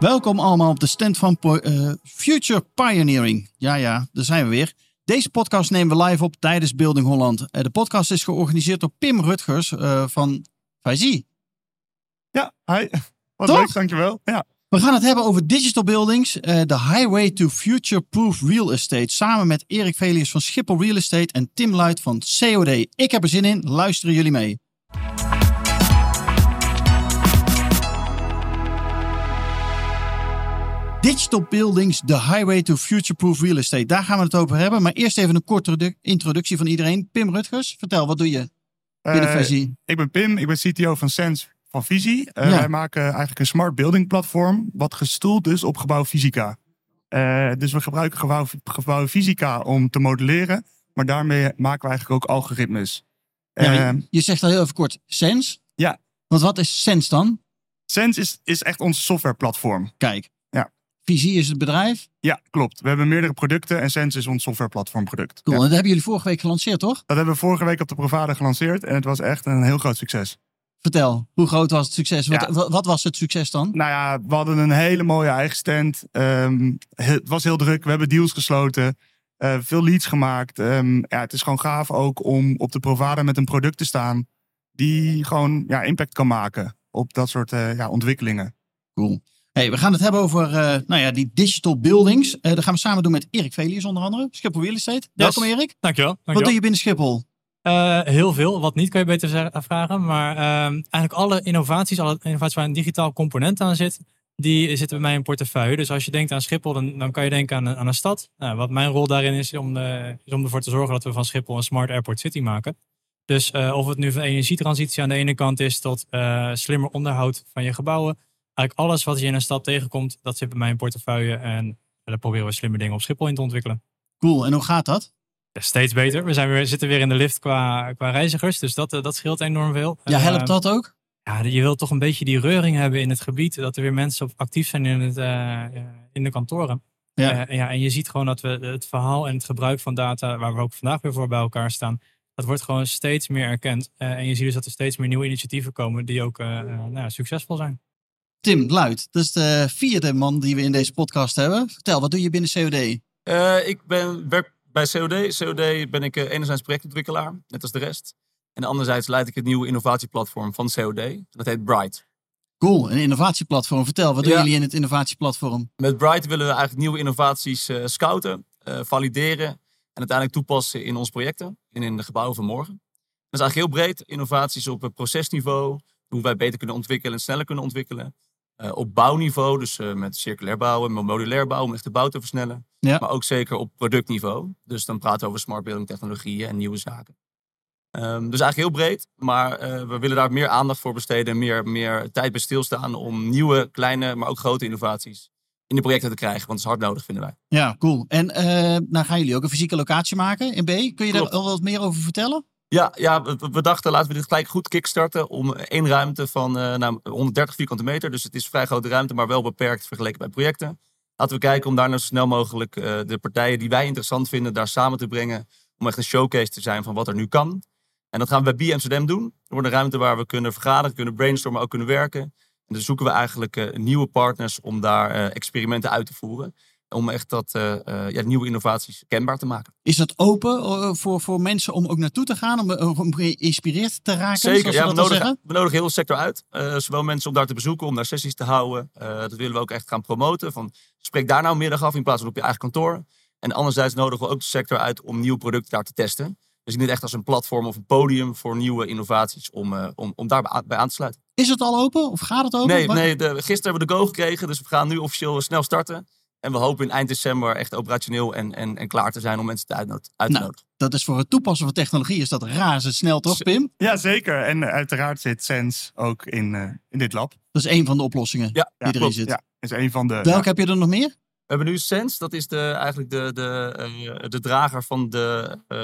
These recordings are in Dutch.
Welkom allemaal op de stand van uh, Future Pioneering. Ja, ja, daar zijn we weer. Deze podcast nemen we live op tijdens Building Holland. Uh, de podcast is georganiseerd door Pim Rutgers uh, van Faizi. Ja, hi. Wat Toch? leuk, dankjewel. Ja. We gaan het hebben over digital buildings, de highway to future-proof real estate. Samen met Erik Velius van Schiphol Real Estate en Tim Luit van COD. Ik heb er zin in, luisteren jullie mee. Digital Buildings, the highway to future-proof real estate. Daar gaan we het over hebben. Maar eerst even een korte introductie van iedereen. Pim Rutgers, vertel, wat doe je binnen uh, Visie? Ik ben Pim, ik ben CTO van Sense van Visie. Uh, Wij maken eigenlijk een smart building platform, wat gestoeld is op gebouw fysica. Uh, dus we gebruiken gebouw, gebouw fysica om te modelleren, maar daarmee maken we eigenlijk ook algoritmes. Ja, je zegt al heel even kort, Sense? Ja. Want wat is Sense dan? Sense is, is echt ons softwareplatform. Kijk, Visie is het bedrijf? Ja, klopt. We hebben meerdere producten en Sense is ons softwareplatformproduct. Cool. En dat hebben jullie vorige week gelanceerd, toch? Dat hebben we vorige week op de Provada gelanceerd en het was echt een heel groot succes. Vertel, hoe groot was het succes? Wat, wat, was het succes dan? Nou ja, we hadden een hele mooie eigen stand. Um, het was heel druk. We hebben deals gesloten. Uh, veel leads gemaakt. Um, ja, het is gewoon gaaf ook om op de Provada met een product te staan die gewoon ja, impact kan maken op dat soort uh, ja, ontwikkelingen. Cool. Hey, we gaan het hebben over uh, nou ja, die digital buildings. Uh, dat gaan we samen doen met Erik Velius onder andere. Schiphol Real Estate. Yes. Welkom Erik. Dankjewel. dankjewel. Wat doe je binnen Schiphol? Uh, heel veel. Wat niet kan je beter vragen. Maar ehm, eigenlijk alle innovaties, alle innovaties waar een digitaal component aan zit, die zitten bij mij in portefeuille. Dus als je denkt aan Schiphol, dan, dan kan je denken aan, aan een stad. Nou, wat mijn rol daarin is, om de, is om ervoor te zorgen dat we van Schiphol een smart airport city maken. Dus of het nu van energietransitie aan de ene kant is tot slimmer onderhoud van je gebouwen eigenlijk alles wat je in een stad tegenkomt, dat zit bij mij in portefeuille. En daar proberen we slimme dingen op Schiphol in te ontwikkelen. Cool, en hoe gaat dat? Ja, steeds beter. We zijn weer, zitten weer in de lift qua, qua reizigers, dus dat, dat scheelt enorm veel. Ja, helpt dat ook? Ja, je wilt toch een beetje die reuring hebben in het gebied. Dat er weer mensen op actief zijn in, het, uh, in de kantoren. Ja. Uh, ja, en je ziet gewoon dat we het verhaal en het gebruik van data, waar we ook vandaag weer voor bij elkaar staan, dat wordt gewoon steeds meer erkend. Uh, en je ziet dus dat er steeds meer nieuwe initiatieven komen die ook nou, succesvol zijn. Tim Luit, dat is de vierde man die we in deze podcast hebben. Vertel, wat doe je binnen COD? Uh, ik ben, werk bij COD. COD ben ik uh, enerzijds projectontwikkelaar, net als de rest. En anderzijds leid ik het nieuwe innovatieplatform van COD. Dat heet Bright. Cool, een innovatieplatform. Vertel, wat doen jullie in het innovatieplatform? Met Bright willen we eigenlijk nieuwe innovaties uh, scouten, valideren en uiteindelijk toepassen in onze projecten en in de gebouwen van morgen. Dat is eigenlijk heel breed. Innovaties op procesniveau, hoe wij beter kunnen ontwikkelen en sneller kunnen ontwikkelen. Uh, op bouwniveau, dus uh, met circulair bouwen, met modulair bouwen, om echt de bouw te versnellen. Ja. Maar ook zeker op productniveau. Dus dan praten we over smart building technologieën en nieuwe zaken. Um, dus eigenlijk heel breed, maar uh, we willen daar meer aandacht voor besteden en meer, meer tijd bij stilstaan om nieuwe, kleine, maar ook grote innovaties in de projecten te krijgen. Want dat is hard nodig, vinden wij. Ja, cool. En nou gaan jullie ook een fysieke locatie maken in B. Kun je daar al wat meer over vertellen? Ja, ja we, dachten laten we dit gelijk goed kickstarten om één ruimte van uh, nou, 130 vierkante meter. Dus het is vrij grote ruimte, maar wel beperkt vergeleken bij projecten. Laten we kijken om daar nou zo snel mogelijk uh, de partijen die wij interessant vinden daar samen te brengen. Om echt een showcase te zijn van wat er nu kan. En dat gaan we bij Amsterdam doen. Er wordt een ruimte waar we kunnen vergaderen, kunnen brainstormen, ook kunnen werken. En dan zoeken we eigenlijk uh, nieuwe partners om daar experimenten uit te voeren om echt dat uh, uh, ja, nieuwe innovaties kenbaar te maken. Is dat open uh, voor, voor mensen om ook naartoe te gaan, om, om geïnspireerd te raken? Zeker, ja, we, nodigen, we nodigen heel de sector uit. zowel mensen om daar te bezoeken, om daar sessies te houden. dat willen we ook echt gaan promoten. Van, spreek daar nou middag af in plaats van op je eigen kantoor. En anderzijds nodigen we ook de sector uit om nieuwe producten daar te testen. Dus niet echt als een platform of een podium voor nieuwe innovaties om, om, om daarbij aan te sluiten. Is het al open of gaat het open? Nee, nee de, gisteren hebben we de go gekregen, dus we gaan nu officieel snel starten. En we hopen in eind december echt operationeel en, en, en klaar te zijn om mensen te uit, uit te nou. Dat is voor het toepassen van technologie is dat razendsnel, toch Pim? Ja, zeker. En eh, uiteraard zit Sens ook in, uh, in dit lab. Dat is een van de oplossingen ja, die ja, erin zit. Ja, is een van de. Welke heb je er nog meer? We hebben nu Sense, dat is de, eigenlijk de, de, eh, de drager van de, eh,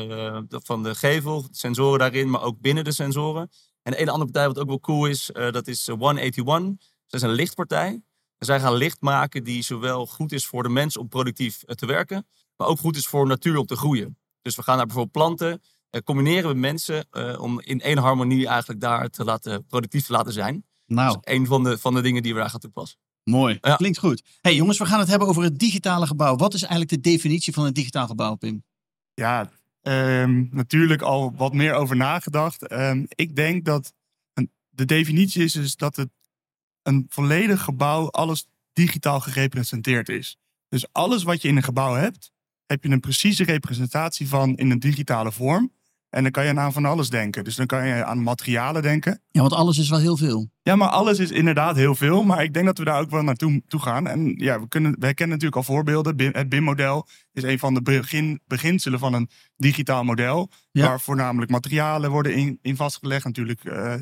de- van de gevel, sensoren daarin, maar ook binnen de sensoren. En de ene andere partij wat ook wel cool is, eh, dat is eh, 181. Dat is een lichtpartij. En zij gaan licht maken die zowel goed is voor de mens om productief eh, te werken, maar ook goed is voor natuur om te groeien. Dus we gaan daar bijvoorbeeld planten, eh, combineren met mensen eh, om in één harmonie eigenlijk daar te laten, productief te laten zijn. Nou, Dat is een van de, van de dingen die we daar gaan toepassen. mooi. Ja. Klinkt goed. hey, jongens, we gaan het hebben over het digitale gebouw. Wat is eigenlijk de definitie van een digitaal gebouw, Pim? Ja, ehm, natuurlijk al wat meer over nagedacht. Ehm, ik denk dat een, de definitie is, is dat het een volledig gebouw alles digitaal gerepresenteerd is. Dus alles wat je in een gebouw hebt, heb je een precieze representatie van in een digitale vorm. En dan kan je aan van alles denken. Dus dan kan je aan materialen denken. Ja, want alles is wel heel veel. Ja, maar alles is inderdaad heel veel. Maar ik denk dat we daar ook wel naartoe toe gaan. En ja, we, kunnen, wij kennen natuurlijk al voorbeelden. BIM- Het BIM-model is een van de begin, beginselen van een digitaal model. Ja. Waar voornamelijk materialen worden in, in vastgelegd. Natuurlijk eh, eh,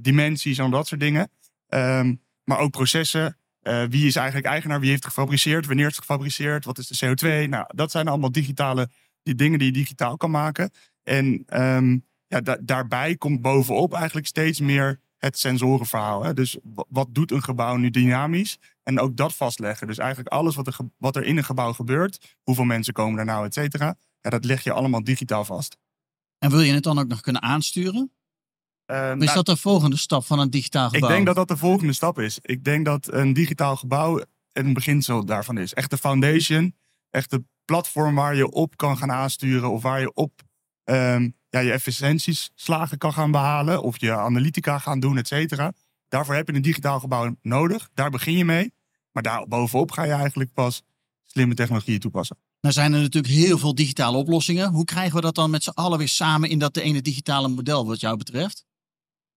dimensies en dat soort dingen. Ehm, maar ook processen. Eh, wie is eigenlijk eigenaar? Wie heeft het gefabriceerd? Wanneer is het gefabriceerd? Wat is de CO2? Nou, dat zijn allemaal digitale die dingen die je digitaal kan maken. En ehm, ja, da- daarbij komt bovenop eigenlijk steeds meer het sensorenverhaal. Hè? Dus wa- wat doet een gebouw nu dynamisch? En ook dat vastleggen. Dus eigenlijk alles wat er, wat er in een gebouw gebeurt, hoeveel mensen komen er nou, et cetera. Ja, dat leg je allemaal digitaal vast. En wil je het dan ook nog kunnen aansturen? Ehm, Is nou, dat de volgende stap van een digitaal ik gebouw? denk dat dat de volgende stap is. Ik denk dat een digitaal gebouw een beginsel daarvan is. Echt de foundation, echt de platform waar je op kan gaan aansturen of waar je op ehm, ja, je efficiënties slagen kan gaan behalen of je analytica gaan doen, et cetera. Daarvoor heb je een digitaal gebouw nodig. Daar begin je mee. Maar daar bovenop ga je eigenlijk pas slimme technologieën toepassen. Nou zijn er natuurlijk heel veel digitale oplossingen. Hoe krijgen we dat dan met z'n allen weer samen in dat ene digitale model wat jou betreft?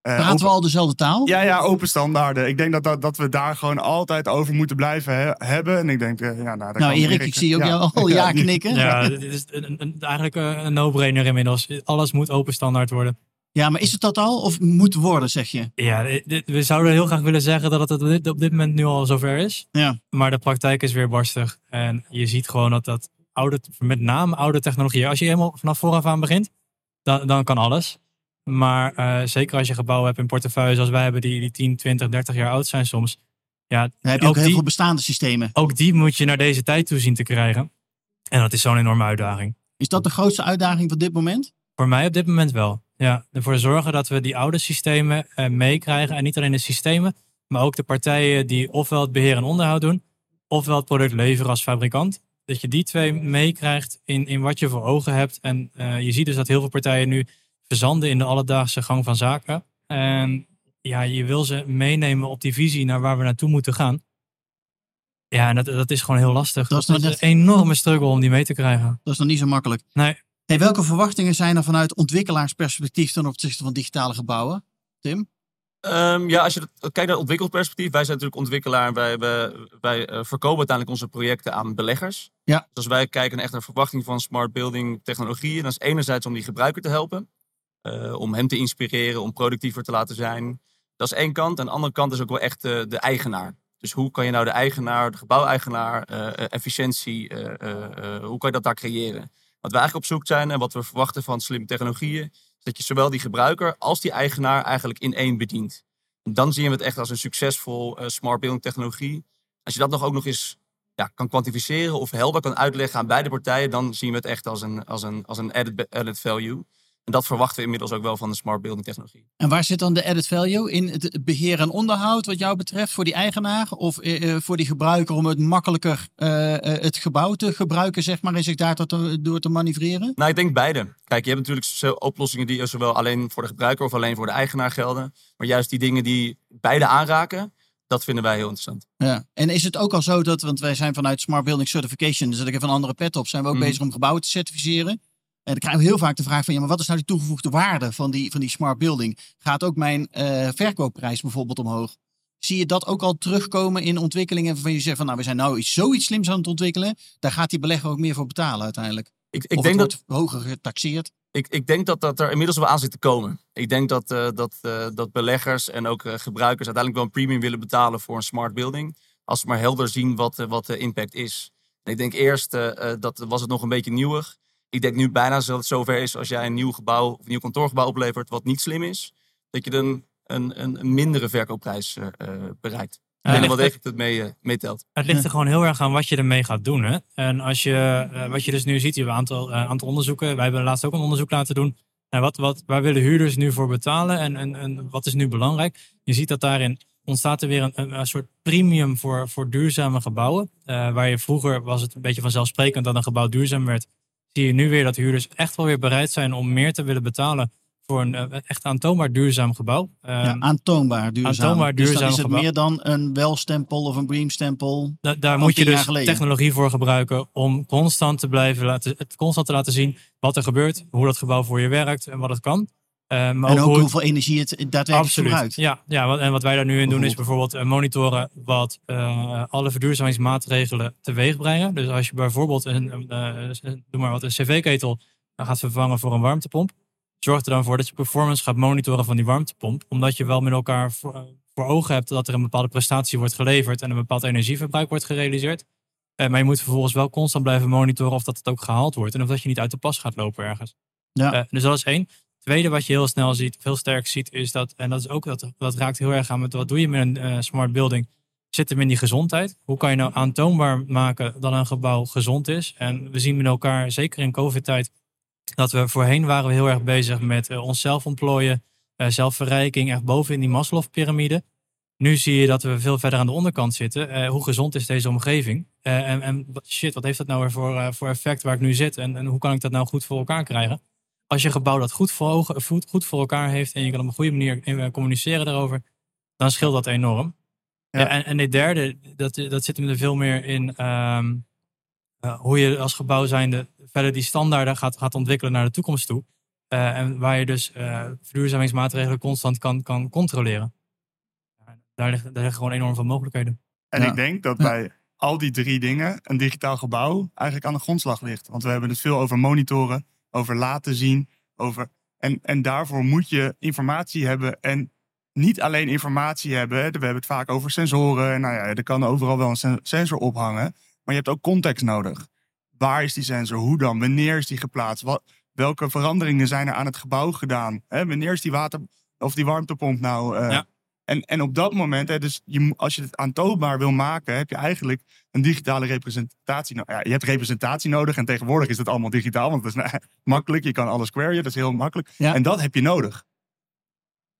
Eh, Praten open- we al dezelfde taal? Ja, ja, open standaarden. Ik denk dat, dat, dat we daar gewoon altijd over moeten blijven he- hebben. En ik denk, eh, ja, nou, daar nou Erik, ik zie ook ja. jou al ja knikken. Ja, dit is een, een- eigenlijk een, no-brainer inmiddels. Alles moet open standaard worden. Ja, maar is het dat al of moet worden, zeg je? Ja, we zouden heel graag willen zeggen dat het op dit, op dit moment nu al zover is. Ja. Maar de praktijk is weer barstig. En je ziet gewoon dat dat oude, met name oude technologieën, als je helemaal vanaf vooraf aan begint, dan, dan kan alles. Maar eh, zeker als je gebouwen hebt in portefeuille zoals wij hebben, die, die 10, 20, 30 jaar oud zijn soms. Ja, Dan heb je ook, ook heel die, veel bestaande systemen. ook die moet je naar deze tijd toe zien te krijgen. En dat is zo'n enorme uitdaging. Is dat de grootste uitdaging van dit moment? Voor mij op dit moment wel. Ja, ervoor zorgen dat we die oude systemen eh, meekrijgen. En niet alleen de systemen, maar ook de partijen die ofwel het beheer en onderhoud doen, ofwel het product leveren als fabrikant. Dat je die twee meekrijgt in, in wat je voor ogen hebt. En eh, je ziet dus dat heel veel partijen nu verzanden in de alledaagse gang van zaken. En ja, je wil ze meenemen op die visie naar waar we naartoe moeten gaan. Ja, en dat, dat is gewoon heel lastig. Dat is Dat een enorme struggle om die mee te krijgen. Dat is nog niet zo makkelijk. Nee, Hey, welke verwachtingen zijn er vanuit ontwikkelaarsperspectief ten opzichte van digitale gebouwen? Tim? Ehm, ja, als je dat- kijkt naar het ontwikkelperspectief, wij zijn natuurlijk ontwikkelaar. Wij, wij, wij eh, verkopen uiteindelijk onze projecten aan beleggers. Ja. Dus als wij kijken naar echt naar verwachting van smart building technologieën, dan is enerzijds om die gebruiker te helpen. Eh, om hem te inspireren, om productiever te laten zijn. Dat is één kant. En de andere kant is ook wel echt de eigenaar. Dus hoe kan je nou de eigenaar, de gebouweigenaar, eh, eh, efficiëntie, hoe kan je dat daar creëren? Wat we eigenlijk op zoek zijn en wat we verwachten van slimme technologieën, is dat je zowel die gebruiker als die eigenaar eigenlijk in één bedient. En dan zien we het echt als een succesvol smart building technologie. Als je dat nog ook nog eens ja, kan kwantificeren of helder kan uitleggen aan beide partijen, dan zien we het echt als een, als een, als een added, added value. En dat verwachten we inmiddels ook wel van de smart building technologie. En waar zit dan de added value? In het beheer en onderhoud wat jou betreft voor die eigenaar? Of eh, eh, voor die gebruiker om het makkelijker eh, het gebouw te gebruiken, zeg maar, en zich daar tot, door te manoeuvreren? Nou, ik denk beide. Kijk, je hebt natuurlijk oplossingen die zowel alleen voor de gebruiker of alleen voor de eigenaar gelden. Maar juist die dingen die beide aanraken, dat vinden wij heel interessant. Ja. En is het ook al zo dat, want wij zijn vanuit Smart Building Certification, dus dat ik even een andere pet op, zijn we ook Mhm. bezig om gebouwen te certificeren. En dan krijgen we heel vaak de vraag van, ja, maar wat is nou die toegevoegde waarde van die, van die smart building? Gaat ook mijn eh, verkoopprijs bijvoorbeeld omhoog? Zie je dat ook al terugkomen in ontwikkelingen waarvan je zegt van, nou, we zijn nou iets, zoiets slims aan het ontwikkelen. Daar gaat die belegger ook meer voor betalen uiteindelijk. Ik, ik, of denk het dat, hoger getaxeerd. ik, ik denk dat dat er inmiddels wel aan zit te komen. Ik denk dat, eh, dat, eh, dat beleggers en ook gebruikers uiteindelijk wel een premium willen betalen voor een smart building. Als ze maar helder zien wat, wat de impact is. En ik denk eerst, dat was het nog een beetje nieuwig. Ik denk nu bijna dat het zover is als jij een nieuw gebouw of een nieuw kantoorgebouw oplevert wat niet slim is. Dat je dan een, een, een mindere verkoopprijs eh, bereikt. Ik denk dat wel degelijk het mee, eh, meetelt. Het ligt er gewoon heel erg aan wat je ermee gaat doen. Hè? En als je, wat je dus nu ziet, je hebt een aantal, aantal onderzoeken. Wij hebben laatst ook een onderzoek laten doen. En wat, wat, waar willen huurders nu voor betalen en, en, en wat is nu belangrijk? Je ziet dat daarin ontstaat er weer een, een, een soort premium voor, voor duurzame gebouwen. Waar je vroeger was het een beetje vanzelfsprekend dat een gebouw duurzaam werd. Zie je nu weer dat huurders echt wel weer bereid zijn om meer te willen betalen voor een eh, echt aantoonbaar duurzaam gebouw. Ja, Ehm, aantoonbaar duurzaam. aantoonbaar dus dan duurzaam is het gebouw. meer dan een welstempel of een breamstempel. Da- daar moet je dus technologie voor gebruiken om constant te blijven laten, constant te laten zien wat er gebeurt, hoe dat gebouw voor je werkt en wat het kan. Eh, en ook hoeveel energie het daadwerkelijk Absoluut. verbruikt. Ja, ja wat, en wat wij daar nu in doen is Bijvoorbeeld. eh, monitoren wat eh, alle verduurzamingsmaatregelen teweeg brengen. Dus als je bijvoorbeeld een, een, doe maar wat, een cv-ketel gaat vervangen voor een warmtepomp, zorg er dan voor dat je performance gaat monitoren van die warmtepomp. Omdat je wel met elkaar voor, voor ogen hebt dat er een bepaalde prestatie wordt geleverd en een bepaald energieverbruik wordt gerealiseerd. Maar je moet vervolgens wel constant blijven monitoren of dat het ook gehaald wordt en of dat je niet uit de pas gaat lopen ergens. Ja. Dus dat is één. Tweede wat je heel snel ziet, heel sterk ziet, is dat, en dat is ook dat raakt heel erg aan met wat doe je met een eh, smart building, zit hem in die gezondheid. Hoe kan je nou aantoonbaar maken dat een gebouw gezond is? En we zien met elkaar, zeker in COVID-tijd, dat we voorheen waren we heel erg bezig met eh, onszelf ontplooien, eh, zelfverrijking, echt boven in die Maslow-pyramide. Nu zie je dat we veel verder aan de onderkant zitten. Hoe gezond is deze omgeving? En, en wat- shit, wat heeft dat nou weer voor, voor effect waar ik nu zit? En, en hoe kan ik dat nou goed voor elkaar krijgen? Als je gebouw dat goed voor, ogen, goed, goed voor elkaar heeft en je kan op een goede manier eh, communiceren daarover, dan scheelt dat enorm. Ja. Ja. en, en dit derde, dat, dat zit hem er veel meer in ehm, eh, hoe je als gebouw zijnde verder die standaarden gaat, gaat ontwikkelen naar de toekomst toe. Eh, en waar je dus eh verduurzamingsmaatregelen constant kan, kan controleren. Daar liggen, daar liggen gewoon enorm veel mogelijkheden. En Ja. ik denk dat Ja. bij al die drie dingen een digitaal gebouw eigenlijk aan de grondslag ligt. Want we hebben het veel over monitoren, over laten zien. Over... En, en daarvoor moet je informatie hebben en niet alleen informatie hebben. We hebben het vaak over sensoren. En nou ja, er kan overal wel een sen- sensor ophangen. Maar je hebt ook context nodig. Waar is die sensor? Hoe dan? Wanneer is die geplaatst? Wat, welke veranderingen zijn er aan het gebouw gedaan? Wanneer is die water of die warmtepomp nou? eh, Ja. En, en op dat moment, hè, dus je, als je het aantoonbaar wil maken, heb je eigenlijk een digitale representatie. nodig. ja, je hebt representatie nodig en tegenwoordig is het allemaal digitaal, want dat is nou, makkelijk. Je kan alles queryen, dat is heel makkelijk. Ja. En dat heb je nodig.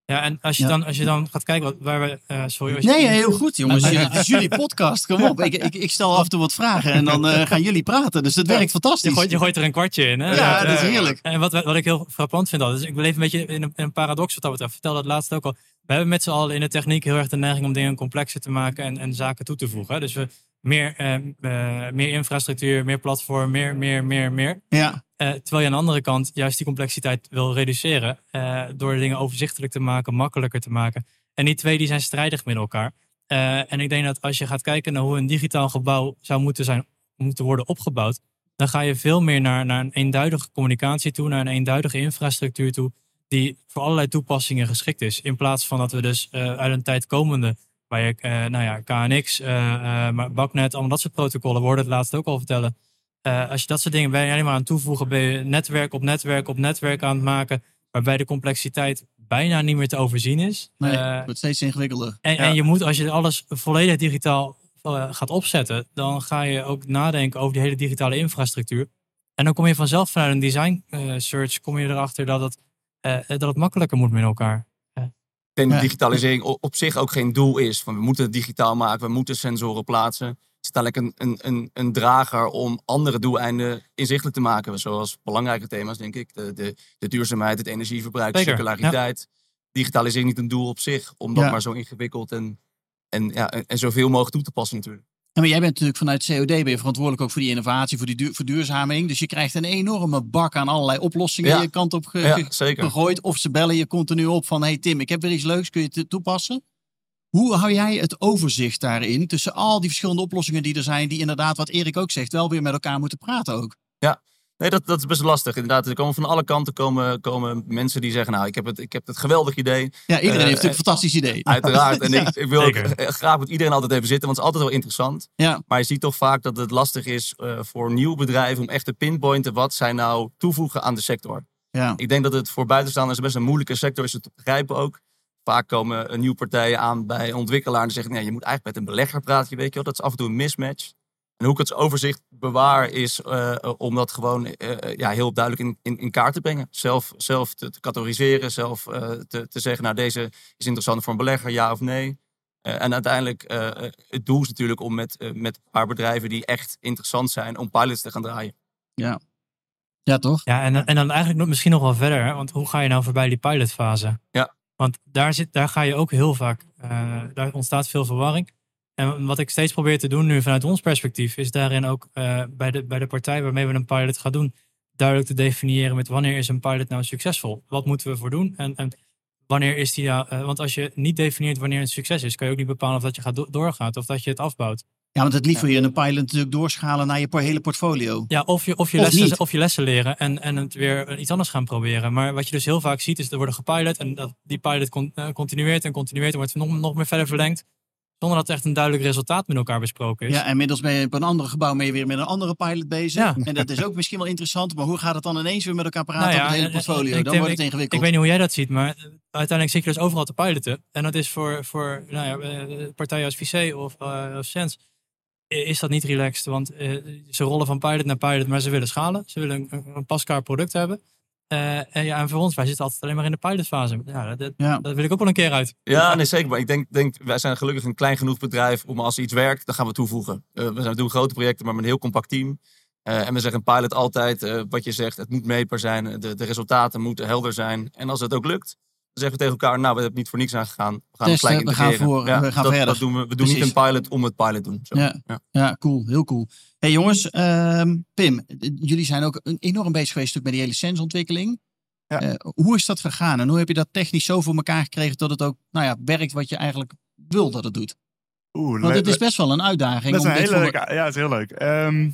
Ja, en als je, Ja. dan, als je dan gaat kijken wat, waar we. eh, sorry, als je- Nee, heel goed jongens. Het is jullie podcast. Kom op. Ik, ik, ik stel af en toe wat vragen en dan eh, gaan jullie praten. Dus dat werkt Je fantastisch. gooit, je gooit er een kwartje in. Hè? Ja, dat is heerlijk. En wat, wat ik heel frappant vind, dat is, ik leef een beetje in een, in een paradox wat dat betreft. Ik vertelde dat laatst ook al. We hebben met z'n allen in de techniek heel erg de neiging om dingen complexer te maken en, en zaken toe te voegen. Dus we meer, eh, eh, meer infrastructuur, meer platform, meer, meer, meer, meer. Ja, Eh, terwijl je aan de andere kant juist die complexiteit wil reduceren. door dingen overzichtelijk te maken, makkelijker te maken. En die twee die zijn strijdig met elkaar. En ik denk dat als je gaat kijken naar hoe een digitaal gebouw zou moeten, zijn, moeten worden opgebouwd. Dan ga je veel meer naar, naar een eenduidige communicatie toe, naar een eenduidige infrastructuur toe. Die voor allerlei toepassingen geschikt is. In plaats van dat we dus eh, uit een tijd komende. Waar je, eh, nou ja, KNX, eh, maar Baknet, allemaal dat soort protocollen. We hoorden het laatst ook al vertellen. Als je dat soort dingen je alleen maar aan toevoegen, ben je netwerk op netwerk op netwerk aan het maken, waarbij de complexiteit bijna niet meer te overzien is. nee, het wordt steeds ingewikkelder. en, Ja. en je moet, als je alles volledig digitaal gaat opzetten, dan ga je ook nadenken over die hele digitale infrastructuur. En dan kom je vanzelf vanuit een design search, kom je erachter dat het, dat het makkelijker moet met elkaar. Ik denk dat Ja. digitalisering op zich ook geen doel is. Van we moeten het digitaal maken, we moeten sensoren plaatsen. Het is uiteindelijk een, een, een, een drager om andere doeleinden inzichtelijk te maken. Zoals belangrijke thema's, denk ik. De, de, de duurzaamheid, het energieverbruik, Zeker, circulariteit. Digitalisering niet een doel op zich, om dat Ja. maar zo ingewikkeld en, en, ja, en, en zoveel mogelijk toe te passen natuurlijk. Ja, maar jij bent natuurlijk vanuit COD ben je verantwoordelijk ook voor die innovatie, voor die duur- verduurzaming. Dus je krijgt een enorme bak aan allerlei oplossingen Ja. je kant op ge- Ja, gegooid. Of ze bellen je continu op van, hey Tim, ik heb weer iets leuks, kun je het toepassen? Hoe hou jij het overzicht daarin tussen al die verschillende oplossingen die er zijn, die inderdaad, wat Erik ook zegt, wel weer met elkaar moeten praten ook? Nee, dat, dat is best lastig. Inderdaad, er komen van alle kanten komen, komen mensen die zeggen: Nou, ik heb het, ik heb het geweldig idee. Ja, iedereen Eh, heeft natuurlijk een fantastisch idee. Uiteraard. En Ja. ik, ik wil Zeker. eh, graag met iedereen altijd even zitten, want het is altijd wel interessant. Ja, Maar je ziet toch vaak dat het lastig is eh, voor nieuwe bedrijven om echt te pinpointen wat zij nou toevoegen aan de sector. ja. Ik denk dat het voor buitenstaanders best een moeilijke sector is het te begrijpen ook. Vaak komen eh, nieuwe partijen aan bij een ontwikkelaar en zeggen: nee, je moet eigenlijk met een belegger praten. Weet je wel, dat is af en toe een mismatch. En hoe ik het overzicht bewaar is eh, eh, om dat gewoon eh, ja, heel duidelijk in, in, in kaart te brengen. Zelf, zelf te, te categoriseren, zelf eh, te, te zeggen: nou, deze is interessant voor een belegger, ja of nee. Eh, en uiteindelijk, het doel is natuurlijk om met, met een paar bedrijven die echt interessant zijn, om pilots te gaan draaien. ja toch? Ja, en, dan- en dan eigenlijk nog, misschien nog wel verder. Want hoe ga je nou voorbij die pilotfase? Ja. Want daar, zit, daar ga je ook heel vaak, eh, daar ontstaat veel verwarring. En wat ik steeds probeer te doen nu vanuit ons perspectief, is daarin ook eh, bij, de, bij de partij waarmee we een pilot gaan doen, duidelijk te definiëren met wanneer is een pilot nou succesvol? Wat moeten we voor doen? En, en wanneer is die nou, eh, want als je niet definieert wanneer een succes is, kan je ook niet bepalen of dat je gaat do- doorgaat of dat je het afbouwt. Ja, want het liefst wil je een pilot natuurlijk doorschalen naar je hele portfolio. Ja, of je, of je, Of lessen, of je lessen leren en, en het weer iets anders gaan proberen. Maar wat je dus heel vaak ziet, is er worden gepilot en dat, die pilot con- eh, continueert en continueert en wordt nog, nog meer verder verlengd. Zonder dat echt een duidelijk resultaat met elkaar besproken is. Ja, en inmiddels ben je op een ander gebouw je weer met een andere pilot bezig. Ja. En dat is ook misschien wel interessant, maar hoe gaat het dan ineens weer met elkaar praten Nou ja, op het hele en- en- portfolio? Dan denk- wordt het ingewikkeld. Ik weet niet hoe jij dat ziet, maar eh, uiteindelijk zit je dus overal te piloten. En dat is voor, voor nou ja, eh, partijen als VC of, uh, of Sens, eh, is dat niet relaxed. Want eh, ze rollen van pilot naar pilot, maar ze willen schalen. Ze willen een, een pasklaar product hebben. Eh, en, ja, en voor ons, wij zitten altijd alleen maar in de pilotfase. Ja, dat, Ja. dat wil ik ook wel een keer uit. Ja, nee, zeker. Maar ik denk, denk, wij zijn gelukkig een klein genoeg bedrijf om als iets werkt, dan gaan we toevoegen. Eh, we, zijn, we doen grote projecten, maar met een heel compact team. Eh, en we zeggen een pilot altijd, eh, wat je zegt, het moet meetbaar zijn. De, de resultaten moeten helder zijn. En als het ook lukt, zeggen we tegen elkaar, nou, we hebben niet voor niks aangegaan. We gaan Testen, het gelijk we gaan integreren. voor- Ja, we gaan dat, verder. Dat doen we. We doen niet een pilot om het pilot doen. Zo. Ja. Ja, cool. Heel cool. hey jongens, ehm, Pim, jullie zijn ook een- enorm bezig geweest met die hele sensontwikkeling. Ja. Eh, hoe is dat gegaan en hoe heb je dat technisch zo voor elkaar gekregen dat het ook nou ja, werkt wat je eigenlijk wil dat het doet? Oeh, Want het is best wel een uitdaging. Dat is om een dit hele voor- leuke. Ja, het is heel leuk. Ehm,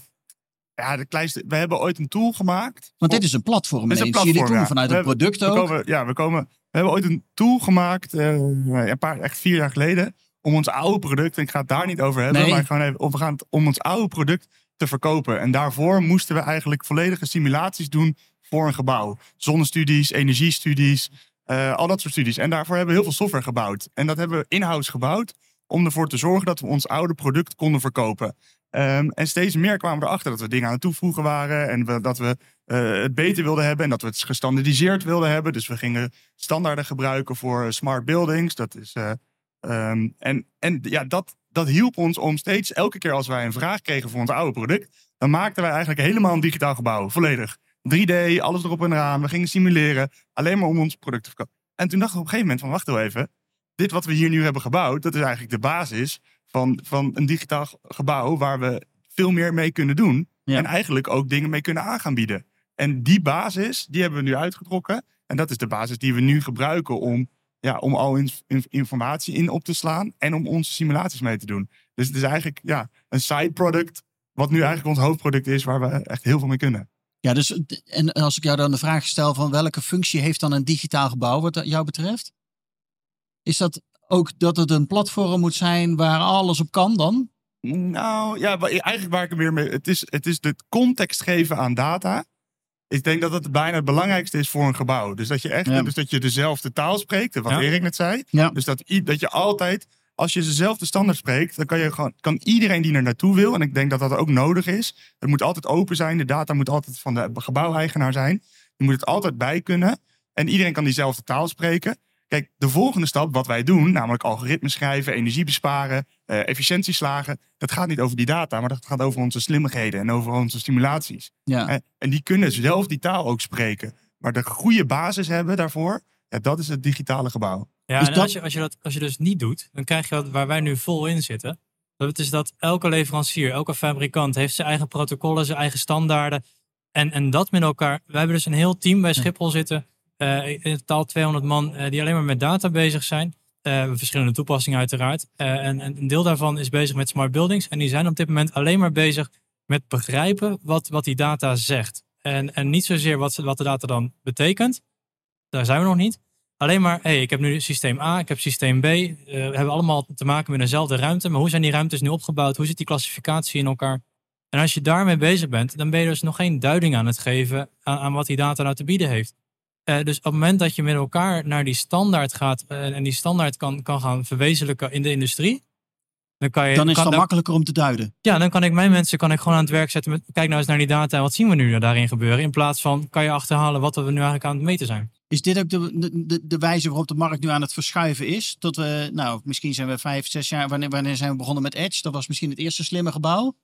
ja, de kleinste. We hebben ooit een tool gemaakt. Want dit is een platform. Dit is een. Jullie platform, ja. vanuit We het hebben- product we ook. komen, ja, we komen. We hebben ooit een tool gemaakt, eh, een paar, echt vier jaar geleden, om ons oude product, en ik ga het daar niet over hebben, Nee. maar gewoon even, om, we gaan het, om ons oude product te verkopen. En daarvoor moesten we eigenlijk volledige simulaties doen voor een gebouw. Zonnestudies, energiestudies, eh, al dat soort studies. En daarvoor hebben we heel veel software gebouwd. En dat hebben we in-house gebouwd om ervoor te zorgen dat we ons oude product konden verkopen. Ehm, en steeds meer kwamen we erachter dat we dingen aan het toevoegen waren. En we, dat we eh, het beter wilden hebben. En dat we het gestandardiseerd wilden hebben. Dus we gingen standaarden gebruiken voor smart buildings. Dat is, eh, ehm, en en ja, dat, dat hielp ons om steeds, elke keer als wij een vraag kregen voor ons oude product. Dan maakten wij eigenlijk helemaal een digitaal gebouw. Volledig. 3D, alles erop en eraan. We gingen simuleren. Alleen maar om ons product te verkopen. En toen dachten we op een gegeven moment van wacht wel even. Dit wat we hier nu hebben gebouwd, dat is eigenlijk de basis van, van een digitaal gebouw waar we veel meer mee kunnen doen. Ja. En eigenlijk ook dingen mee kunnen aan gaan bieden. En die basis, die hebben we nu uitgetrokken. En dat is de basis die we nu gebruiken om, ja, om al in, in- informatie in op te slaan. En om onze simulaties mee te doen. Dus het is eigenlijk ja, een side product. Wat nu eigenlijk ons hoofdproduct is, waar we echt heel veel mee kunnen. Ja, dus, en als ik jou dan de vraag stel van welke functie heeft dan een digitaal gebouw wat jou betreft? Is dat ook dat het een platform moet zijn waar alles op kan dan? Nou ja, eigenlijk waar ik hem weer mee. Het is, het is de context geven aan data. Ik denk dat dat bijna het belangrijkste is voor een gebouw. Dus dat je echt Ja. dus dat je dezelfde taal spreekt. Wat Ja. Erik net zei. Ja. Dus dat, dat je altijd, als je dezelfde standaard spreekt, dan kan, je gewoon, kan iedereen die er naartoe wil. En ik denk dat dat ook nodig is. Het moet altijd open zijn. De data moet altijd van de gebouweigenaar zijn. Je moet het altijd bij kunnen. En iedereen kan diezelfde taal spreken. Kijk, de volgende stap, wat wij doen, namelijk algoritmes schrijven, energie besparen, eh efficiëntieslagen, dat gaat niet over die data, maar dat gaat over onze slimmigheden en over onze stimulaties. Ja. Eh, En die kunnen zelf die taal ook spreken. Maar de goede basis hebben daarvoor, ja, dat is het digitale gebouw. Ja, Dus en dat- als, je, als, je dat, als je dus niet doet, dan krijg je wat waar wij nu vol in zitten. Dat is dat elke leverancier, elke fabrikant heeft zijn eigen protocollen, zijn eigen standaarden. En, en dat met elkaar. Wij hebben dus een heel team bij Schiphol zitten. Eh, in totaal 200 man eh, die alleen maar met data bezig zijn. Eh, verschillende toepassingen uiteraard. En, en een deel daarvan is bezig met smart buildings. En die zijn op dit moment alleen maar bezig met begrijpen wat, wat die data zegt. En, en niet zozeer wat, wat de data dan betekent. Daar zijn we nog niet. Alleen maar, hey, ik heb nu systeem A, ik heb systeem B. we hebben allemaal te maken met dezelfde ruimte. Maar hoe zijn die ruimtes nu opgebouwd? Hoe zit die klassificatie in elkaar? En als je daarmee bezig bent, dan ben je dus nog geen duiding aan het geven aan, aan wat die data nou te bieden heeft. Eh, dus op het moment dat je met elkaar naar die standaard gaat eh, en die standaard kan, kan gaan verwezenlijken in de industrie, dan kan je. Dan is kan, het dan makkelijker om te duiden. ja, dan kan ik mijn mensen kan ik gewoon aan het werk zetten met kijk nou eens naar die data en wat zien we nu daarin gebeuren. In plaats van kan je achterhalen wat we nu eigenlijk aan het meten zijn. Is dit ook de, de, de, wijze waarop de markt nu aan het verschuiven is? Tot we, nou, misschien zijn we vijf, zes jaar. Wanneer, wanneer zijn we begonnen met Edge? Dat was misschien het eerste slimme gebouw.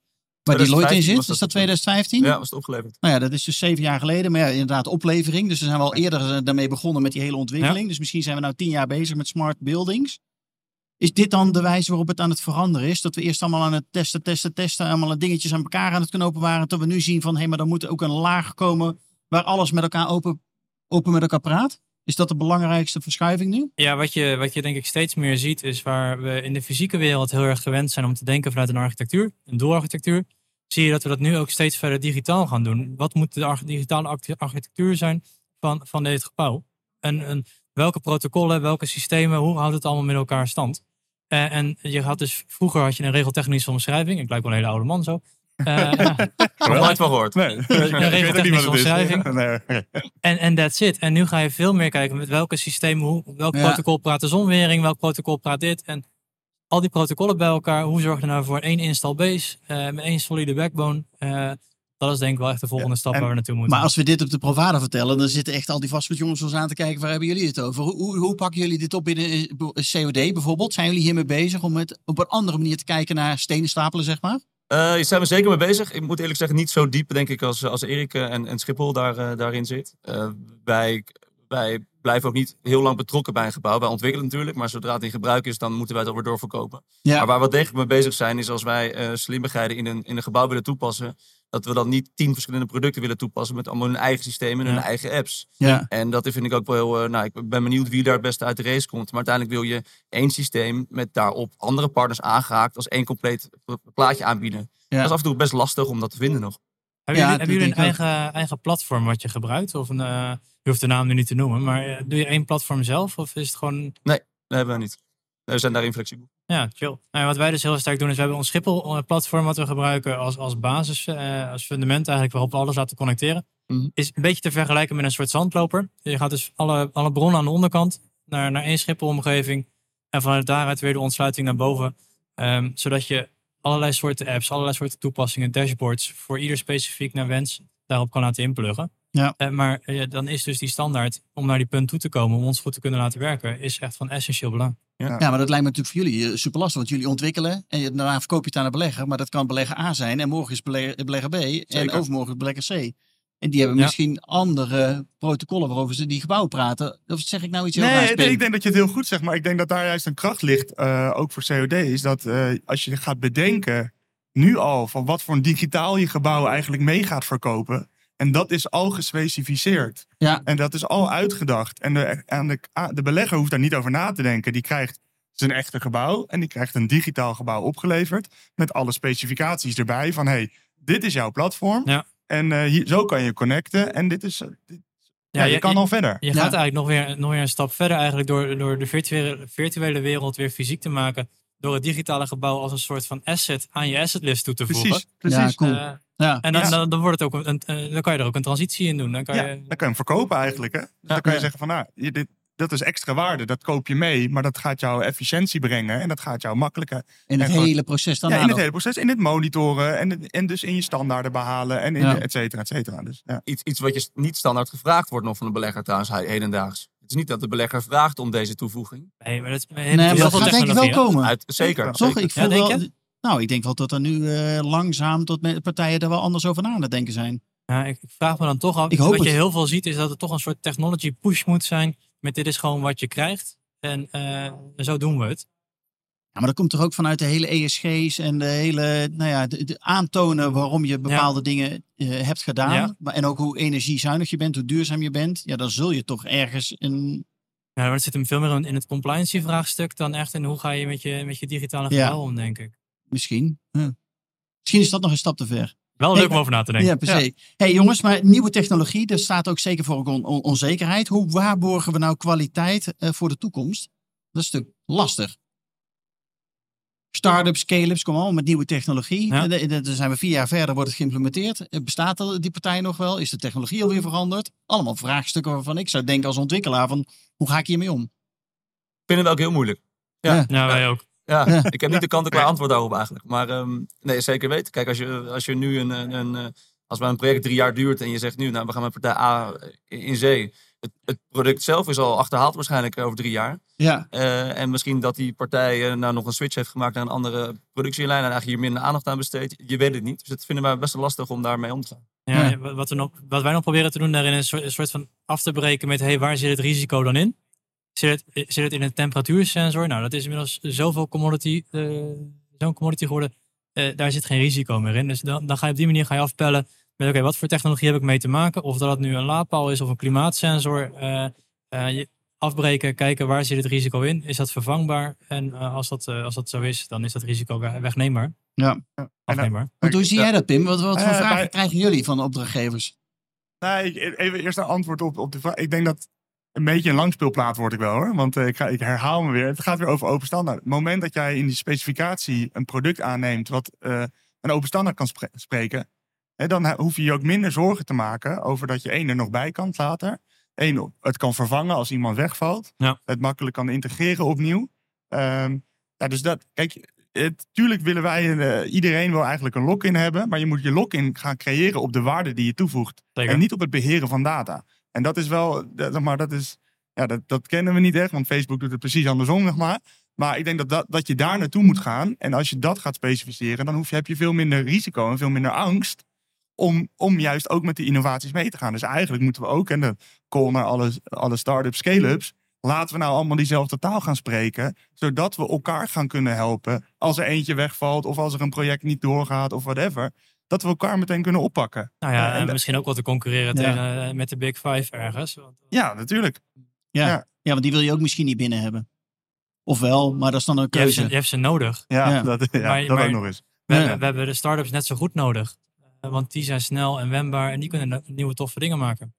Waar die Lloyd in 2015 zit. was Is dat dat 2015? Ja, was het opgeleverd. Nou ja, dat is dus zeven jaar geleden. Maar ja, inderdaad, oplevering. Dus we zijn wel eerder eh, daarmee begonnen met die hele ontwikkeling. Dus misschien zijn we nou tien jaar bezig met smart buildings. Is dit dan de wijze waarop het aan het veranderen is? Dat we eerst allemaal aan het testen, testen, testen. Allemaal dingetjes aan elkaar aan het knopen waren. Tot we nu zien van, hé, hey, maar er moet ook een laag komen waar alles met elkaar open, open met elkaar praat. Is dat de belangrijkste verschuiving nu? Ja, wat je, wat je denk ik steeds meer ziet, is waar we in de fysieke wereld heel erg gewend zijn om te denken vanuit een architectuur, een doolarchitectuur, zie je dat we dat nu ook steeds verder digitaal gaan doen. Wat moet de arch- digitale arch- architectuur zijn van, van dit gebouw? En, en welke protocollen, welke systemen, hoe houdt het allemaal met elkaar stand? Eh, en je had dus, vroeger had je een regeltechnische omschrijving. Ik lijk wel een hele oude man zo. Eh, ja. Nog nooit van gehoord. Nee, ik weet ook niet wat regeltechnische omschrijving. En, en that's it. En nu ga je veel meer kijken met welke systemen, hoe, welk Ja. protocol praat de zonwering, welk protocol praat dit. En al die protocollen bij elkaar, hoe zorg je nou voor één install base eh, met één solide backbone. Eh, dat is denk ik wel echt de volgende stap en- waar we naartoe moeten. Maar als we dit op de Provada vertellen, dan zitten echt al die vastgoedjongens ons aan te kijken. Waar hebben jullie het over? Hoe, hoe, pakken jullie dit op binnen eh, COD bijvoorbeeld? Zijn jullie hiermee bezig om het op een andere manier te kijken naar stenen stapelen, zeg maar? Eh daar zijn we zeker mee bezig. Ik moet eerlijk zeggen, niet zo diep denk ik als, als Erik en, en Schiphol daar, daarin zit. Eh, wij, wij blijven ook niet heel lang betrokken bij een gebouw. Wij ontwikkelen natuurlijk, maar zodra het in gebruik is, dan moeten wij het alweer doorverkopen. Ja. Maar waar we degelijk mee bezig zijn, is als wij eh slimmigheden in een, in een gebouw willen toepassen, dat we dan niet tien verschillende producten willen toepassen met allemaal hun eigen systemen en hun Ja. eigen apps. Ja. En dat vind ik ook wel heel. eh, nou, ik ben benieuwd wie daar het beste uit de race komt. Maar uiteindelijk wil je één systeem met daarop andere partners aangehaakt als één compleet plaatje aanbieden. Ja. Dat is af en toe best lastig om dat te vinden nog. hebben ja, jullie, hebben jullie een eigen, eigen platform wat je gebruikt? Of een, eh, je hoeft de naam nu niet te noemen, maar eh, doe je één platform zelf? Of is het gewoon Dat hebben we niet. We zijn daarin flexibel. Ja, chill. Nou, ja, wat wij dus heel sterk doen is, we hebben ons Schiphol-platform wat we gebruiken als, als basis, eh, als fundament eigenlijk waarop we alles laten connecteren. Mhm. Is een beetje te vergelijken met een soort zandloper. Je gaat dus alle, alle bronnen aan de onderkant naar, naar één Schiphol-omgeving. En vanuit daaruit weer de ontsluiting naar boven. Ehm, zodat je allerlei soorten apps, allerlei soorten toepassingen, dashboards voor ieder specifiek naar wens daarop kan laten inpluggen. Ja. Eh, maar eh, dan is dus die standaard om naar die punt toe te komen, om ons goed te kunnen laten werken, is echt van essentieel belang. Ja, maar dat lijkt me natuurlijk voor jullie eh, super lastig. Want jullie ontwikkelen en je- daarna verkoop je het aan de belegger. Maar dat kan belegger A zijn en morgen is belegger, belegger B. En overmorgen is belegger C. En die hebben Ja. misschien andere protocollen waarover ze die gebouwen praten. Of zeg ik nou iets heel raars, Nee, nee, ik denk dat je het heel goed zegt. Maar ik denk dat daar juist een kracht ligt, eh, ook voor COD. Is dat eh, als je gaat bedenken, nu al, van wat voor een digitaal je gebouw eigenlijk mee gaat verkopen. En dat is al gespecificeerd. Ja. En dat is al uitgedacht. En de, en de, ah, de belegger hoeft daar niet over na te denken. Die krijgt zijn echte gebouw en die krijgt een digitaal gebouw opgeleverd. Met alle specificaties erbij van hey, dit is jouw platform. Ja. En eh, hier, zo kan je connecten. En dit is. dit- ja, je, je- kan je- al verder. Je Ja. gaat eigenlijk nog weer, nog weer een stap verder eigenlijk door, door de virtuele, virtuele wereld weer fysiek te maken. Door het digitale gebouw als een soort van asset aan je assetlist toe te voegen. Precies, precies. Ja, cool. Eh, Ja. en dan, Ja. dan, dan, wordt het ook een, eh, dan kan je er ook een transitie in doen. Dan kan Ja, je, dan kan je hem verkopen eigenlijk. Hè? Dus dan kan je zeggen van, nou, je, dit, dat is extra waarde. Dat koop je mee, maar dat gaat jou efficiëntie brengen. En dat gaat jou makkelijker. In het En gewoon- hele proces dan Ja, in het hele proces. In het monitoren en, en dus in je standaarden behalen. En in Ja. de et cetera, et cetera. Dus, ja. Iets, iets wat je niet standaard gevraagd wordt nog van de belegger trouwens he- hedendaags. Het is niet dat de belegger vraagt om deze toevoeging. nee, maar dat is Nee, maar dat gaat denk ik wel komen. Uit, zeker. Toch? zeker. Ik voel denk wel, je? Nou, ik denk wel dat er nu eh, langzaam tot partijen er wel anders over na aan het denken zijn. Ja, ik, ik vraag me dan toch af. Ik hoop wat je heel veel ziet is dat het toch een soort technology push moet zijn. Met dit is gewoon wat je krijgt. En eh, zo doen we het. Ja, maar dat komt toch ook vanuit de hele ESG's en de hele, nou ja, de, de aantonen waarom je bepaalde dingen eh, hebt gedaan. Ja. Maar, en ook hoe energiezuinig je bent, hoe duurzaam je bent. Ja, dan zul je toch ergens een, Ja, maar het zit hem veel meer in- het compliancy vraagstuk dan echt in hoe ga je met je, met je digitale gebouw om, denk ik. Misschien. Huh. Misschien is dat nog een stap te ver. Wel Hey, leuk om over na te denken. Ja, per se. hey, jongens, maar nieuwe technologie, dat staat ook zeker voor on- on- onzekerheid. Hoe waarborgen we nou kwaliteit eh, voor de toekomst? Dat is natuurlijk lastig. Start-ups, scale-ups, kom al met nieuwe technologie. Ja. En de- de- Dan zijn we vier jaar verder, wordt het geïmplementeerd. Eh, Bestaat die partij nog wel? Is de technologie alweer veranderd? Allemaal vraagstukken waarvan ik zou denken als ontwikkelaar van, hoe ga ik hiermee om? Ik vind het ook heel moeilijk. Ja. Ja, wij ook. Ja, Ja. ik heb niet de kant-en-klaar antwoord daarop eigenlijk. Maar ehm, nee, zeker weten. Kijk, als je, als je nu een, een, een, eh, als maar een project drie jaar duurt en je zegt nu, nou, we gaan met partij A in zee. Het, het product zelf is al achterhaald waarschijnlijk over drie jaar. Ja, Eh, en misschien dat die partij eh, nou nog een switch heeft gemaakt naar een andere productielijn en eigenlijk hier minder aandacht aan besteedt. Je weet het niet. Dus het vinden wij best wel lastig om daarmee om te gaan. Ja, Ja. Wat, we nog, wat wij nog proberen te doen daarin is een soort, een soort van af te breken met hey, waar zit het risico dan in? Zit het, zit het in een temperatuursensor? Nou, dat is inmiddels zoveel commodity, eh, zo'n commodity geworden. Eh, daar zit geen risico meer in. Dus dan, dan ga je op die manier ga je afpellen met oké, wat voor technologie heb ik mee te maken? Of dat het nu een laadpaal is of een klimaatsensor. eh, eh, je afbreken, kijken waar zit het risico in? Is dat vervangbaar? En eh, als, dat, eh, als dat zo is, dan is dat risico we- wegneembaar. ja. Afneembaar. Want hoe zie jij dat, Pim? Wat, wat voor Eh, vragen krijgen jullie van de opdrachtgevers? Nee, ik- even eerst een antwoord op, op de vraag. Ik denk dat een beetje een langspeelplaat word ik wel hoor. Want eh, ik, ga, ik herhaal me weer. Het gaat weer over open standaard. Het moment dat jij in die specificatie een product aanneemt wat eh, een open standaard kan spre- spreken. Hè, dan hoef je je ook minder zorgen te maken over dat je één er nog bij kan later. Eén, het kan vervangen als iemand wegvalt. Ja. Het makkelijk kan integreren opnieuw. Ehm, ja, dus dat, kijk, het, tuurlijk willen wij, eh, iedereen wil eigenlijk een lock-in hebben. Maar je moet je lock-in gaan creëren op de waarde die je toevoegt. Zeker. En niet op het beheren van data. En dat is wel, dat- zeg maar, dat is, ja, dat, dat kennen we niet echt, want Facebook doet het precies andersom, zeg maar. Maar ik denk dat, dat, dat je daar naartoe moet gaan. En als je dat gaat specificeren, dan hoef je, heb je veel minder risico en veel minder angst. Om, om juist ook met die innovaties mee te gaan. Dus eigenlijk moeten we ook, en de call naar alle, alle start-ups, scale-ups. Laten we nou allemaal diezelfde taal gaan spreken. Zodat we elkaar gaan kunnen helpen. Als er eentje wegvalt of als er een project niet doorgaat of whatever. Dat we elkaar meteen kunnen oppakken. Nou ja, Ja, en misschien ook wel te concurreren Ja. tegen, eh, met de Big Five ergens. Want, Ja, natuurlijk. Ja. Ja. ja, want die wil je ook misschien niet binnen hebben. Ofwel, maar dat is dan een je, hebt ze, keuze. je hebt ze nodig. Ja, Ja. dat, ja, Maar- dat maar- ook nog eens. We, Ja. hebben, we hebben de start-ups net zo goed nodig. Eh, Want die zijn snel en wendbaar en die kunnen nieuwe toffe dingen maken.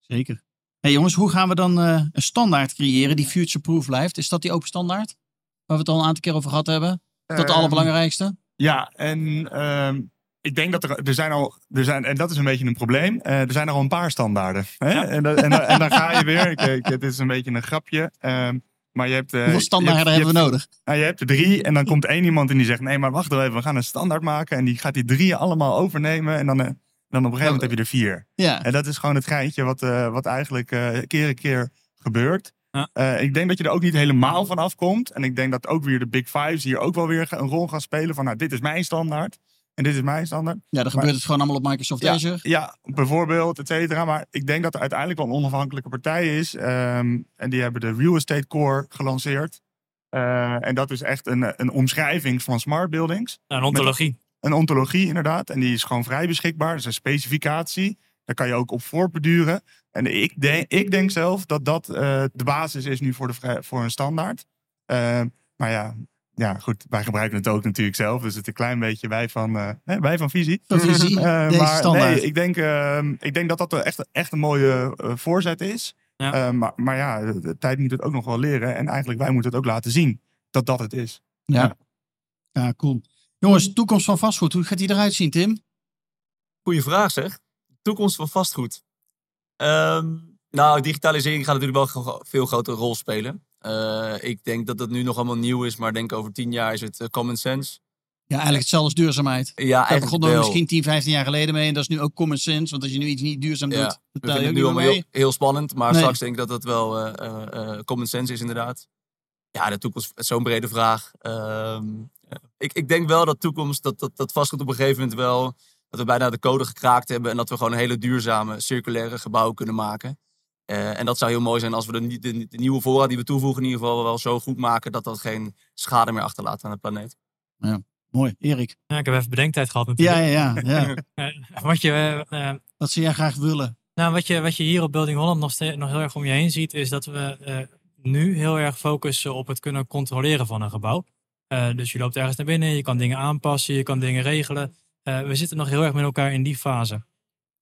Zeker. hey jongens, hoe gaan we dan eh, een standaard creëren die future-proof blijft? Is dat die open standaard? Waar we het al een aantal keer over gehad hebben? Is dat de Ehm, allerbelangrijkste? Ja, en ehm, ik denk dat er, er zijn al, er zijn, en dat is een beetje een probleem, eh, er zijn al een paar standaarden. Hè? En, en, dan- en dan ga je weer, ik, ik, het is een beetje een grapje, ehm, maar je hebt... eh, Hoeveel standaarden hebt, hebben we nodig? nou, je hebt er drie en dan komt één iemand en die zegt, nee maar wacht even, we gaan een standaard maken. En die gaat die drie allemaal overnemen en dan, eh, dan op een gegeven moment heb je er vier. Ja, En dat is gewoon het geintje wat, wat eigenlijk keer en keer gebeurt. Ja. Eh, ik denk dat je er ook niet helemaal van afkomt. En ik denk dat ook weer de Big Fives hier ook wel weer een rol gaan spelen. Van nou, dit is mijn standaard. En dit is mijn standaard. ja dan gebeurt het gewoon allemaal op Microsoft Ja. Azure. Ja, bijvoorbeeld, et cetera. Maar ik denk dat er uiteindelijk wel een onafhankelijke partij is. Ehm, en die hebben de Real Estate Core gelanceerd. Eh, en dat is echt een, een omschrijving van smart buildings. Een ontologie. Een ontologie inderdaad. En die is gewoon vrij beschikbaar. Dat is een specificatie. Daar kan je ook op voortbeduren. En ik denk, ik denk zelf dat dat eh, de basis is nu voor, de, voor een standaard. Eh, maar ja, ja, goed. Wij gebruiken het ook natuurlijk zelf. Dus het is een klein beetje wij van, hè, wij van visie. Van visie, Eh, deze maar standaard. nee, ik denk, ehm, ik denk dat dat echt, echt een mooie voorzet is. Ja. Maar, maar ja, de, de tijd moet het ook nog wel leren. En eigenlijk wij moeten het ook laten zien dat dat het is. Ja. ja, cool. Jongens, toekomst van vastgoed, hoe gaat die eruit zien, Tim? Goeie vraag zeg. Toekomst van vastgoed. Ehm, nou, digitalisering gaat natuurlijk wel een veel grotere rol spelen. Eh, ik denk dat dat nu nog allemaal nieuw is, maar denk over tien jaar is het eh, common sense. Ja, eigenlijk hetzelfde als duurzaamheid. Ja, Daar begonnen we wel. misschien 10, 15 jaar geleden mee. En dat is nu ook common sense. Want als je nu iets niet duurzaam Ja, doet, We betaal je ook nu allemaal heel, heel spannend, maar Nee. straks denk ik dat dat wel eh, common sense is inderdaad. Ja, de toekomst, zo'n brede vraag. Ehm, eh, ik, ik denk wel dat toekomst, dat, dat, dat vastgoed op een gegeven moment wel, dat we bijna de code gekraakt hebben en dat we gewoon een hele duurzame, circulaire gebouw kunnen maken. Eh, en dat zou heel mooi zijn als we de, de, de nieuwe voorraad die we toevoegen in ieder geval wel zo goed maken dat dat geen schade meer achterlaat aan de planeet. Mooi, Erik. Ja, ik heb even bedenktijd gehad Ja, natuurlijk. ja, ja. ja. Eh, wat, je, eh, eh, Wat zou jij graag willen? nou, wat, je, wat je hier op Building Holland nog, steeds, nog heel erg om je heen ziet, is dat we eh, nu heel erg focussen op het kunnen controleren van een gebouw. Eh, dus je loopt ergens naar binnen, je kan dingen aanpassen, je kan dingen regelen. Eh, we zitten nog heel erg met elkaar in die fase.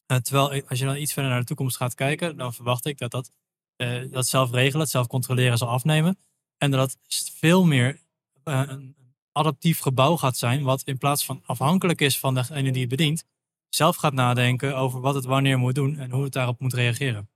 Eh, terwijl ik- als je dan iets verder naar de toekomst gaat kijken, dan verwacht ik dat dat, eh, dat zelf regelen, zelf controleren zal afnemen. En dat st- veel meer eh, een adaptief gebouw gaat zijn, wat in plaats van afhankelijk is van degene die het bedient, zelf gaat nadenken over wat het wanneer moet doen en hoe het daarop moet reageren.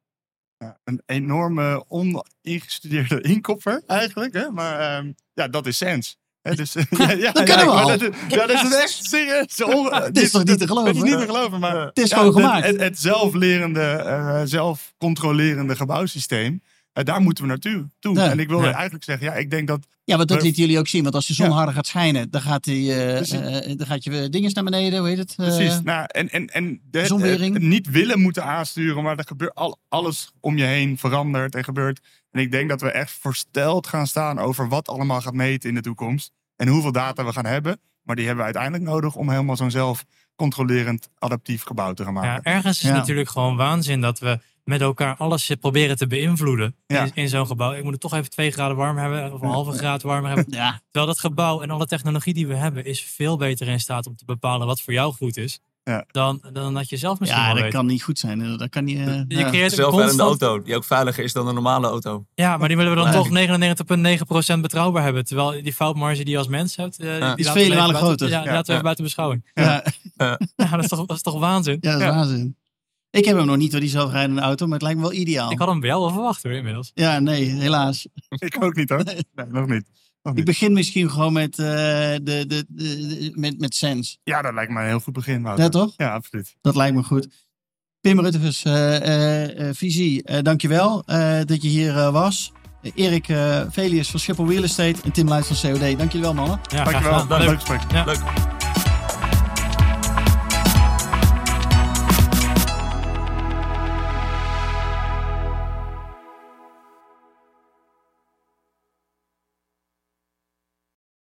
Ja, een enorme oningestudeerde inkopper eigenlijk. Hè? Maar ehm, ja, dat is Sens. Dus, ja, ja, dat kunnen we al. Dat, ja, dat is echt serieus. Het is toch niet te geloven? Het is niet te geloven, maar Het is gewoon gemaakt. Het, het zelflerende, eh, zelfcontrolerende gebouwsysteem. eh, daar moeten we naartoe. Toe. En ik wilde eigenlijk zeggen, ja, ik denk dat Ja, want dat lieten jullie ook zien. Want als de zon Ja. harder gaat schijnen, dan gaat, die, eh, dan gaat je dinges naar beneden. Hoe heet het? Precies. nou, en en, en de, niet willen moeten aansturen, maar er gebeurt al, alles om je heen verandert en gebeurt. En ik denk dat we echt versteld gaan staan over wat allemaal gaat meten in de toekomst. En hoeveel data we gaan hebben. Maar die hebben we uiteindelijk nodig om helemaal zo'n zelfcontrolerend adaptief gebouw te gaan Ja, maken. ergens is Ja. het natuurlijk gewoon waanzin dat we met elkaar alles proberen te beïnvloeden Ja. in, in zo'n gebouw. Ik moet het toch even twee graden warm hebben of een halve graad warmer hebben. ja, Terwijl dat gebouw en alle technologie die we hebben is veel beter in staat om te bepalen wat voor jou goed is. Ja. Dan, dan dat je zelf misschien ja, dat weet. kan niet goed zijn. Dat kan niet, eh, je ja. creëert een Zelfrijdende constant... auto, die ook veiliger is dan een normale auto. Ja, maar die willen we dan Nee. toch 99,9% betrouwbaar hebben. Terwijl die foutmarge die je als mens hebt, eh, die Is laten we vele malen buiten- groter. Ja, die laten we ja. even buiten beschouwing. Ja, Ja, dat is toch, dat is toch waanzin? ja, dat is Ja. waanzin. Ik heb hem nog niet door die zelfrijdende auto, maar het lijkt me wel ideaal. Ik had hem bij jou wel verwacht hoor, inmiddels. Ja, nee, helaas. Ik ook niet hoor. Nee, nog niet. Nog Ik begin misschien gewoon met, eh, de, de, de, de- met, met Sens. Ja, dat lijkt me een heel goed begin, Wouter. Ja, toch? Ja, absoluut. Dat lijkt me goed. Pim Ruttegus, eh eh, eh, Visie, eh, dankjewel eh dat je hier eh, was. Erik eh, Velius van Schiphol Real Estate en Tim Luijs van COD. Dank jullie wel, mannen. Ja, Dankjewel. Leuk Leuk. gesprek. Ja. Leuk.